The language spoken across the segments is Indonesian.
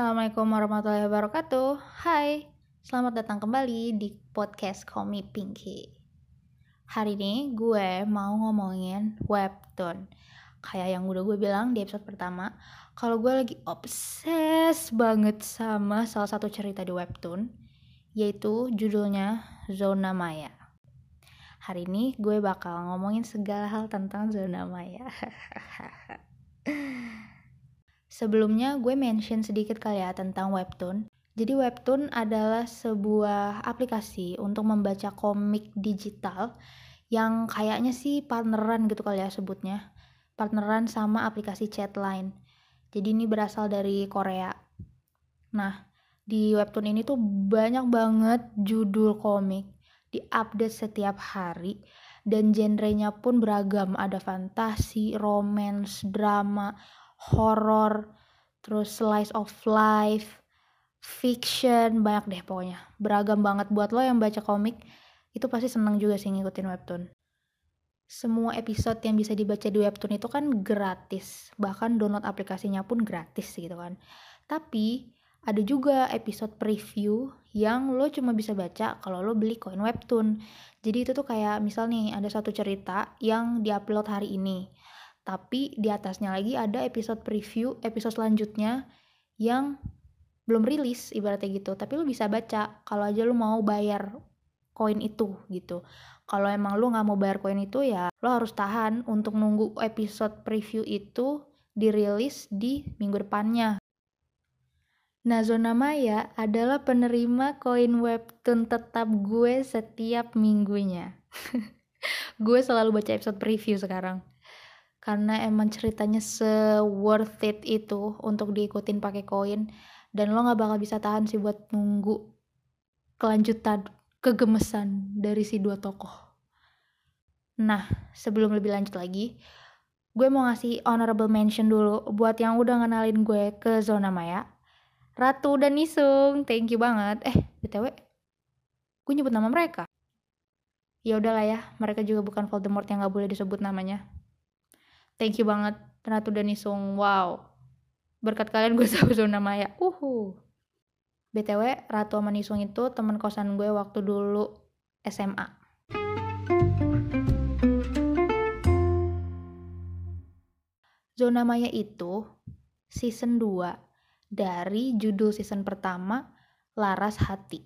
Assalamualaikum warahmatullahi wabarakatuh. Hai, selamat datang kembali di podcast Komi Pinky. Hari ini gue mau ngomongin webtoon. Kayak yang udah gue bilang di episode pertama, kalau gue lagi obses banget sama salah satu cerita di webtoon, yaitu judulnya Zona Maya. Hari ini gue bakal ngomongin segala hal tentang zona maya. Sebelumnya gue mention sedikit kali ya tentang webtoon. Jadi webtoon adalah sebuah aplikasi untuk membaca komik digital yang kayaknya sih partneran gitu kali ya sebutnya. Partneran sama aplikasi chat line. Jadi ini berasal dari Korea. Nah, di webtoon ini tuh banyak banget judul komik diupdate setiap hari dan genrenya pun beragam ada fantasi, romance, drama, horror, terus slice of life, fiction, banyak deh pokoknya. Beragam banget buat lo yang baca komik, itu pasti seneng juga sih ngikutin webtoon. Semua episode yang bisa dibaca di webtoon itu kan gratis, bahkan download aplikasinya pun gratis gitu kan. Tapi ada juga episode preview yang lo cuma bisa baca kalau lo beli koin webtoon. Jadi itu tuh kayak misal nih ada satu cerita yang diupload hari ini tapi di atasnya lagi ada episode preview episode selanjutnya yang belum rilis ibaratnya gitu. Tapi lu bisa baca kalau aja lu mau bayar koin itu gitu. Kalau emang lu nggak mau bayar koin itu ya lo harus tahan untuk nunggu episode preview itu dirilis di minggu depannya. Nah, Zona Maya adalah penerima koin webtoon tetap gue setiap minggunya. gue selalu baca episode preview sekarang karena emang ceritanya se worth it itu untuk diikutin pakai koin dan lo nggak bakal bisa tahan sih buat nunggu kelanjutan kegemesan dari si dua tokoh. Nah, sebelum lebih lanjut lagi, gue mau ngasih honorable mention dulu buat yang udah ngenalin gue ke zona maya. Ratu dan Nisung, thank you banget. Eh, btw, gue nyebut nama mereka. Ya udahlah ya, mereka juga bukan Voldemort yang gak boleh disebut namanya thank you banget Ratu dan Isung wow. Berkat kalian gue tahu zona maya. Uhu. Btw Ratu sama Nisung itu teman kosan gue waktu dulu SMA Zona Maya itu season 2 dari judul season pertama Laras Hati.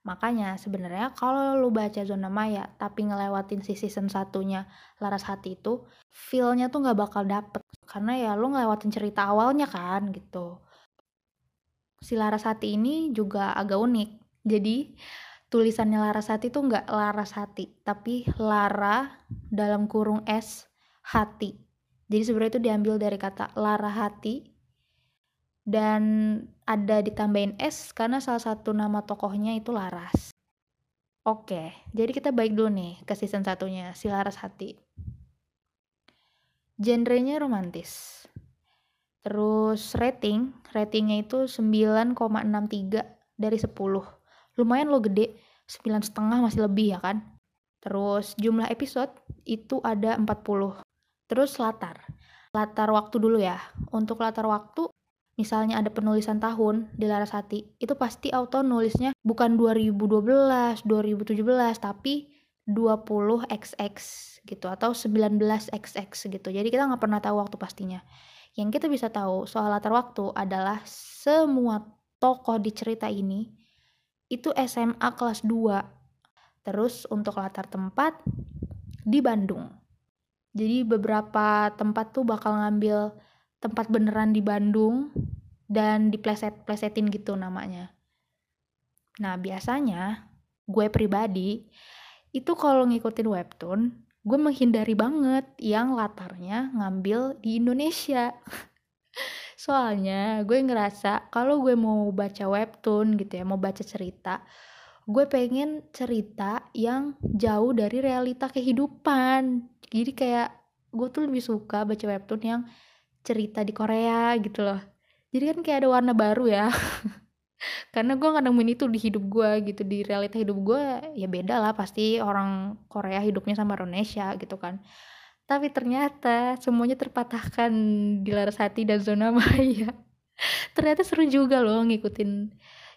Makanya sebenarnya kalau lu baca Zona Maya tapi ngelewatin si season satunya Laras Hati itu, feel-nya tuh nggak bakal dapet. Karena ya lu ngelewatin cerita awalnya kan gitu. Si Laras Hati ini juga agak unik. Jadi tulisannya Laras Hati tuh nggak Laras Hati, tapi Lara dalam kurung S Hati. Jadi sebenarnya itu diambil dari kata Lara Hati dan ada ditambahin S karena salah satu nama tokohnya itu Laras. Oke, jadi kita baik dulu nih ke season satunya, si Laras Hati. Genrenya romantis. Terus rating, ratingnya itu 9,63 dari 10. Lumayan lo gede, 9 setengah masih lebih ya kan? Terus jumlah episode itu ada 40. Terus latar. Latar waktu dulu ya. Untuk latar waktu misalnya ada penulisan tahun di Larasati, itu pasti auto nulisnya bukan 2012, 2017, tapi 20XX gitu atau 19XX gitu. Jadi kita nggak pernah tahu waktu pastinya. Yang kita bisa tahu soal latar waktu adalah semua tokoh di cerita ini itu SMA kelas 2. Terus untuk latar tempat di Bandung. Jadi beberapa tempat tuh bakal ngambil tempat beneran di Bandung dan dipleset-plesetin gitu namanya. Nah, biasanya gue pribadi itu kalau ngikutin webtoon, gue menghindari banget yang latarnya ngambil di Indonesia. Soalnya gue ngerasa kalau gue mau baca webtoon gitu ya, mau baca cerita, gue pengen cerita yang jauh dari realita kehidupan. Jadi kayak gue tuh lebih suka baca webtoon yang cerita di Korea gitu loh. Jadi kan kayak ada warna baru ya. Karena gue nggak nemuin itu di hidup gue gitu di realita hidup gue ya beda lah pasti orang Korea hidupnya sama Indonesia gitu kan. Tapi ternyata semuanya terpatahkan di Larasati dan zona maya. Ternyata seru juga loh ngikutin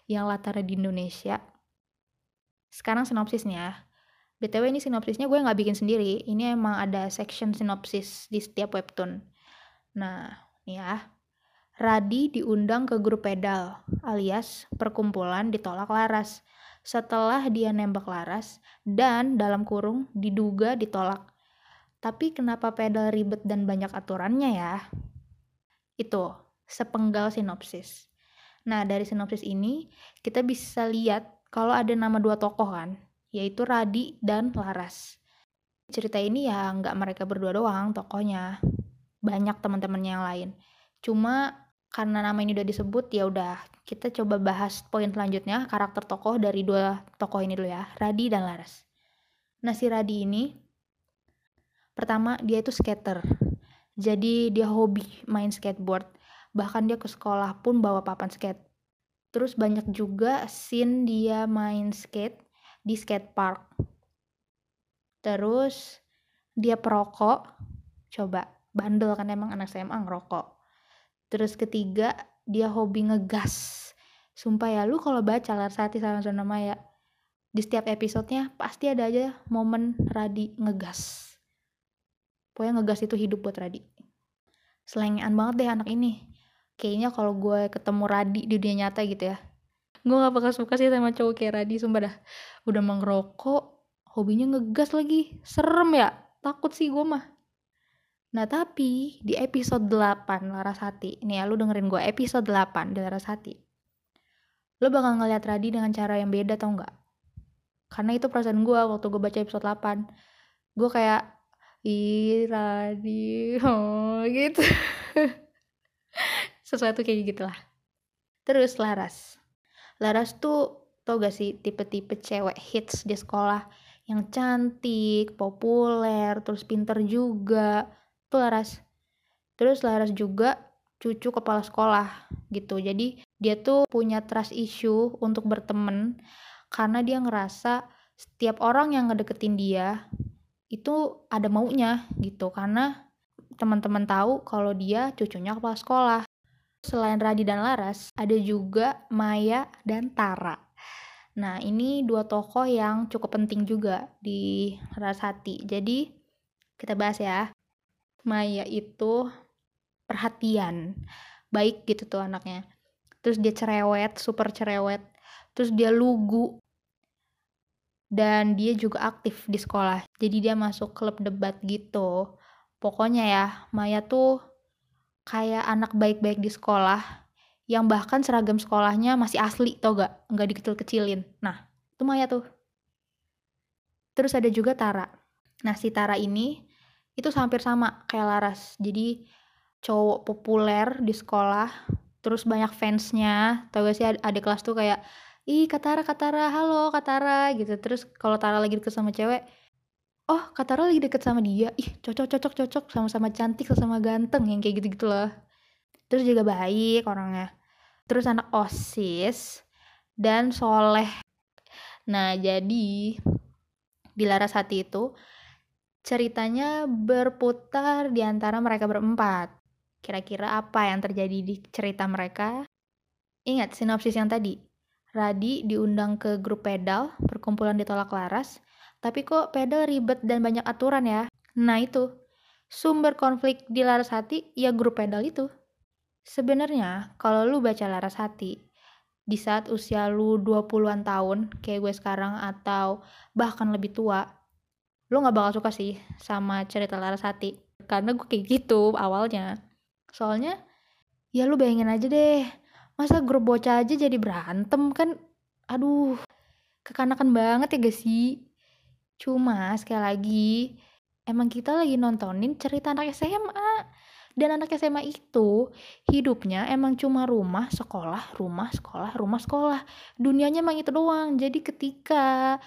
yang latar di Indonesia. Sekarang sinopsisnya. Btw ini sinopsisnya gue nggak bikin sendiri. Ini emang ada section sinopsis di setiap webtoon nah nih ya Radi diundang ke grup pedal alias perkumpulan ditolak Laras setelah dia nembak Laras dan dalam kurung diduga ditolak. Tapi kenapa pedal ribet dan banyak aturannya ya? Itu sepenggal sinopsis. Nah, dari sinopsis ini kita bisa lihat kalau ada nama dua tokoh kan, yaitu Radi dan Laras. Cerita ini ya nggak mereka berdua doang tokohnya, banyak teman-temannya yang lain. Cuma karena nama ini udah disebut ya udah kita coba bahas poin selanjutnya karakter tokoh dari dua tokoh ini dulu ya Radi dan Laras. Nah si Radi ini pertama dia itu skater. Jadi dia hobi main skateboard. Bahkan dia ke sekolah pun bawa papan skate. Terus banyak juga scene dia main skate di skate park. Terus dia perokok. Coba bandel kan emang anak SMA ngerokok Terus ketiga, dia hobi ngegas. Sumpah ya, lu kalau baca Larsati sama Zona Maya, di setiap episodenya pasti ada aja momen Radi ngegas. Pokoknya ngegas itu hidup buat Radi. Selengean banget deh anak ini. Kayaknya kalau gue ketemu Radi di dunia nyata gitu ya. Gue gak bakal suka sih sama cowok kayak Radi, sumpah dah. Udah mengerokok, hobinya ngegas lagi. Serem ya? Takut sih gue mah. Nah tapi di episode 8 Larasati, nih ya lu dengerin gue episode 8 di Larasati. Lo bakal ngeliat Radi dengan cara yang beda tau gak? Karena itu perasaan gue waktu gue baca episode 8. Gue kayak, ih Radi, oh gitu. Sesuatu kayak gitu lah. Terus Laras. Laras tuh tau gak sih tipe-tipe cewek hits di sekolah yang cantik, populer, terus pinter juga tuh Laras. Terus Laras juga cucu kepala sekolah gitu. Jadi dia tuh punya trust issue untuk berteman karena dia ngerasa setiap orang yang ngedeketin dia itu ada maunya gitu. Karena teman-teman tahu kalau dia cucunya kepala sekolah. Selain Radi dan Laras ada juga Maya dan Tara. Nah ini dua tokoh yang cukup penting juga di Rasati jadi kita bahas ya Maya itu perhatian baik gitu tuh anaknya. Terus dia cerewet super cerewet. Terus dia lugu. Dan dia juga aktif di sekolah. Jadi dia masuk klub debat gitu. Pokoknya ya Maya tuh kayak anak baik-baik di sekolah yang bahkan seragam sekolahnya masih asli tau gak? Nggak dikecil-kecilin. Nah itu Maya tuh. Terus ada juga Tara. Nah si Tara ini itu hampir sama kayak Laras. Jadi cowok populer di sekolah terus banyak fansnya. Tau gak sih ada kelas tuh kayak ih Katara Katara halo Katara gitu. Terus kalau Tara lagi deket sama cewek oh Katara lagi deket sama dia? Ih cocok cocok cocok. Sama-sama cantik sama ganteng yang kayak gitu gitu loh. Terus juga baik orangnya. Terus anak osis dan soleh. Nah jadi di Laras Hati itu Ceritanya berputar di antara mereka berempat. Kira-kira apa yang terjadi di cerita mereka? Ingat sinopsis yang tadi. Radi diundang ke grup pedal, perkumpulan ditolak laras, tapi kok pedal ribet dan banyak aturan ya? Nah itu, sumber konflik di laras hati ya grup pedal itu. Sebenarnya kalau lu baca laras hati, di saat usia lu 20-an tahun, kayak gue sekarang atau bahkan lebih tua, lo gak bakal suka sih sama cerita Larasati karena gue kayak gitu awalnya. Soalnya ya lu bayangin aja deh. Masa grup bocah aja jadi berantem kan? Aduh kekanakan banget ya gak sih? Cuma sekali lagi emang kita lagi nontonin cerita anak SMA dan anak SMA itu hidupnya emang cuma rumah, sekolah, rumah, sekolah, rumah, sekolah. Dunianya emang itu doang. Jadi ketika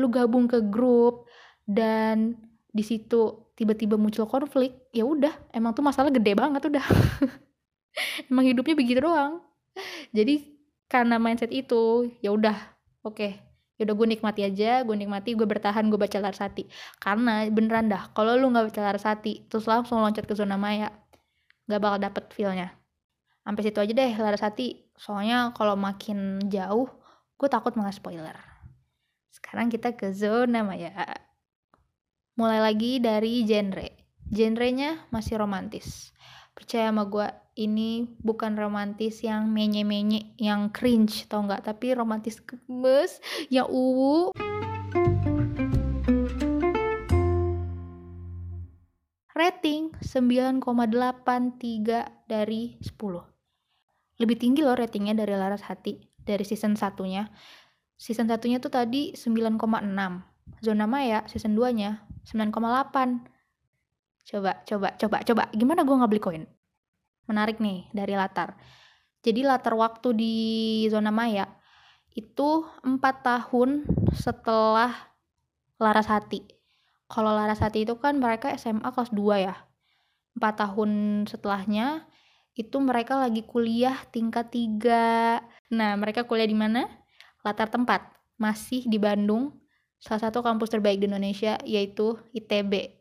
lu gabung ke grup dan di situ tiba-tiba muncul konflik ya udah emang tuh masalah gede banget udah. Emang hidupnya begitu doang. Jadi karena mindset itu ya udah oke okay. ya gue nikmati aja gue nikmati gue bertahan gue baca Larsati karena beneran dah kalau lu nggak baca Larsati terus langsung loncat ke zona maya nggak bakal dapet feelnya. Sampai situ aja deh Larasati soalnya kalau makin jauh gue takut malah spoiler. Sekarang kita ke zona maya mulai lagi dari genre. Genrenya masih romantis. Percaya sama gue ini bukan romantis yang menye-menye yang cringe tau nggak? Tapi romantis gemes yang uwu. Rating 9,83 dari 10 lebih tinggi loh ratingnya dari Laras Hati dari season satunya. Season satunya tuh tadi 9,6 Zona Maya season 2 nya 9,8 coba coba coba coba gimana gue nggak beli koin menarik nih dari latar. Jadi latar waktu di zona maya itu empat tahun setelah Laras Hati. Kalau Laras Hati itu kan mereka SMA kelas 2 ya. Empat tahun setelahnya itu mereka lagi kuliah tingkat 3. Nah, mereka kuliah di mana? Latar tempat. Masih di Bandung, salah satu kampus terbaik di Indonesia yaitu ITB.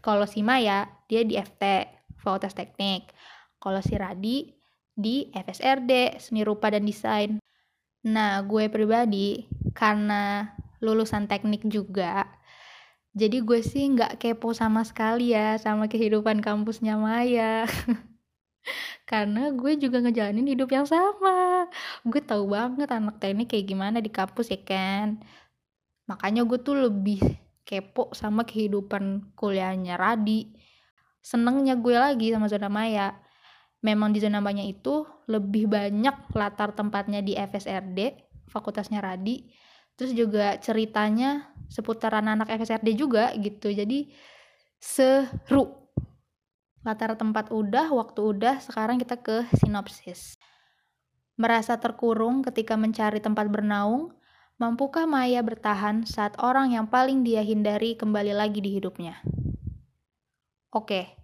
Kalau si Maya, dia di FT, Fakultas Teknik. Kalau si Radi di FSRD, Seni Rupa dan Desain. Nah, gue pribadi karena lulusan teknik juga, jadi gue sih nggak kepo sama sekali ya sama kehidupan kampusnya Maya. karena gue juga ngejalanin hidup yang sama. Gue tahu banget anak teknik kayak gimana di kampus ya kan. Makanya gue tuh lebih kepo sama kehidupan kuliahnya Radi. Senengnya gue lagi sama zona Maya. Memang di zona banyak itu lebih banyak latar tempatnya di FSRD fakultasnya Radi. Terus juga ceritanya seputaran anak FSRD juga gitu. Jadi seru. Latar tempat udah waktu udah sekarang kita ke sinopsis. Merasa terkurung ketika mencari tempat bernaung mampukah Maya bertahan saat orang yang paling dia hindari kembali lagi di hidupnya oke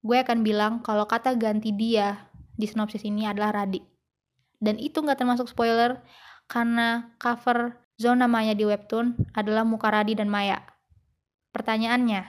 gue akan bilang kalau kata ganti dia di sinopsis ini adalah Radi. Dan itu nggak termasuk spoiler karena cover zona Maya di webtoon adalah muka Radi dan Maya. Pertanyaannya,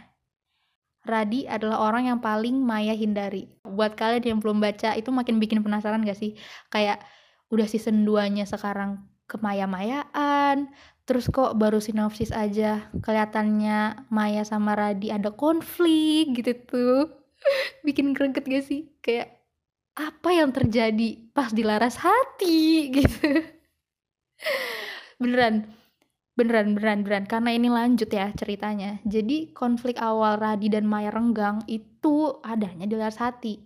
Radi adalah orang yang paling Maya hindari. Buat kalian yang belum baca, itu makin bikin penasaran gak sih? Kayak udah season 2-nya sekarang ke Maya-Mayaan, terus kok baru sinopsis aja kelihatannya Maya sama Radi ada konflik gitu tuh. Bikin greget gak sih? Kayak apa yang terjadi pas dilaras hati gitu. Beneran beneran beneran beneran. Karena ini lanjut ya ceritanya. Jadi konflik awal Radi dan Maya Renggang itu adanya di Laras Hati.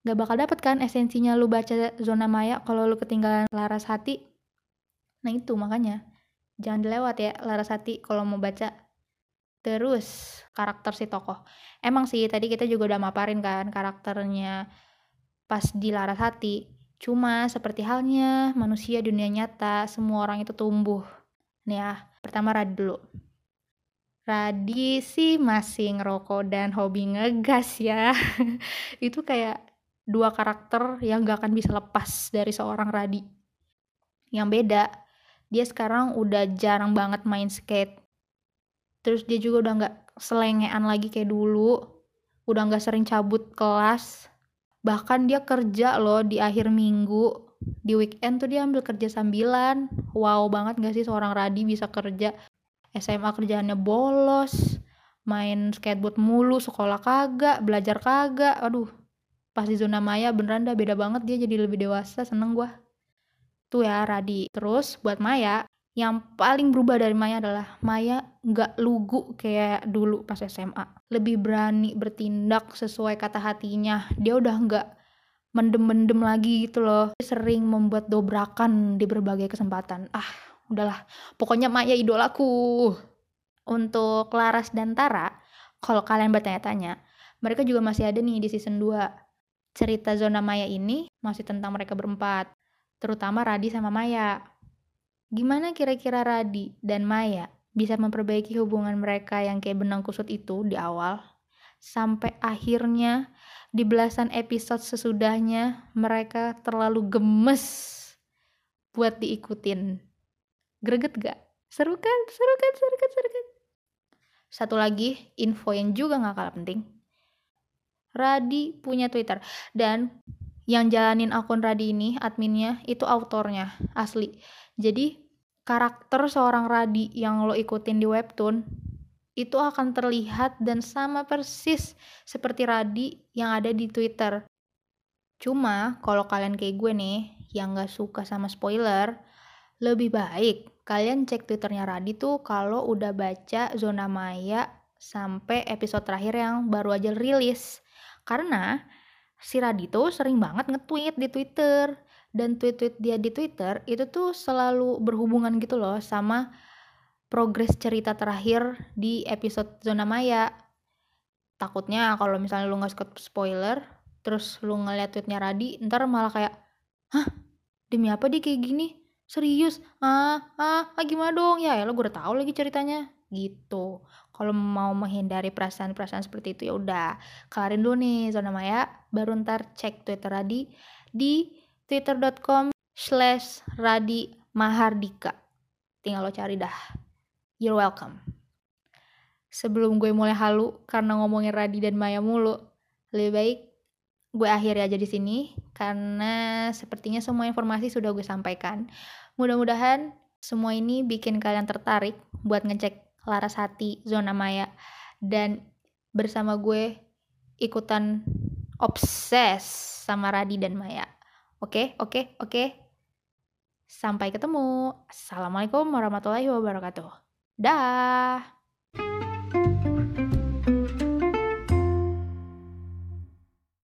Gak bakal dapet kan esensinya lu baca zona Maya kalau lu ketinggalan Laras Hati nah itu makanya jangan dilewat ya Laras Hati kalau mau baca Terus karakter si tokoh. Emang sih tadi kita juga udah maparin kan karakternya pas di laras hati. Cuma seperti halnya manusia dunia nyata, semua orang itu tumbuh. Nih ya, pertama Radi dulu. Radi sih masih ngerokok dan hobi ngegas ya. itu kayak dua karakter yang gak akan bisa lepas dari seorang Radi. Yang beda, dia sekarang udah jarang banget main skate. Terus dia juga udah nggak selengean lagi kayak dulu. Udah nggak sering cabut kelas. Bahkan dia kerja loh di akhir minggu. Di weekend tuh dia ambil kerja sambilan. Wow banget gak sih seorang Radi bisa kerja? SMA kerjaannya bolos. Main skateboard mulu sekolah kagak belajar kagak. Aduh pas di zona maya beneran dah beda banget dia jadi lebih dewasa seneng gua tuh ya Radi. Terus buat Maya yang paling berubah dari Maya adalah Maya nggak lugu kayak dulu pas SMA lebih berani bertindak sesuai kata hatinya. Dia udah nggak mendem-mendem lagi gitu loh. Sering membuat dobrakan di berbagai kesempatan. Ah udahlah. Pokoknya Maya idolaku. Untuk Laras dan Tara kalau kalian bertanya-tanya mereka juga masih ada nih di season 2 cerita zona Maya ini masih tentang mereka berempat terutama Radi sama Maya Gimana kira-kira Radi dan Maya bisa memperbaiki hubungan mereka yang kayak benang kusut itu di awal? Sampai akhirnya di belasan episode sesudahnya mereka terlalu gemes buat diikutin. Greget gak? Seru kan? Seru kan? Seru kan? Seru kan? Satu lagi, info yang juga gak kalah penting. Radi punya Twitter. Dan yang jalanin akun Radi ini, adminnya, itu autornya, asli. Jadi, karakter seorang Radi yang lo ikutin di webtoon, itu akan terlihat dan sama persis seperti Radi yang ada di Twitter. Cuma, kalau kalian kayak gue nih, yang gak suka sama spoiler, lebih baik kalian cek twitternya Radi tuh kalau udah baca Zona Maya sampai episode terakhir yang baru aja rilis. Karena si Radi tuh sering banget nge-tweet di Twitter. Dan tweet-tweet dia di Twitter itu tuh selalu berhubungan gitu loh sama progres cerita terakhir di episode Zona Maya. Takutnya kalau misalnya lu gak suka spoiler, terus lu ngeliat tweetnya Radi, ntar malah kayak, Hah? Demi apa dia kayak gini? serius ah ah, ah gimana dong ya ya lo gue udah tahu lagi ceritanya gitu kalau mau menghindari perasaan-perasaan seperti itu ya udah kelarin dulu nih zona maya. Baru ntar cek twitter Radi di twitter.com slash Radi Mahardika. Tinggal lo cari dah. You're welcome. Sebelum gue mulai halu karena ngomongin Radi dan Maya mulu lebih baik gue akhiri aja di sini karena sepertinya semua informasi sudah gue sampaikan. Mudah-mudahan semua ini bikin kalian tertarik buat ngecek Laras Hati Zona Maya dan bersama gue ikutan obses sama Radi dan Maya. Oke, oke, oke. Sampai ketemu. Assalamualaikum warahmatullahi wabarakatuh. Dah.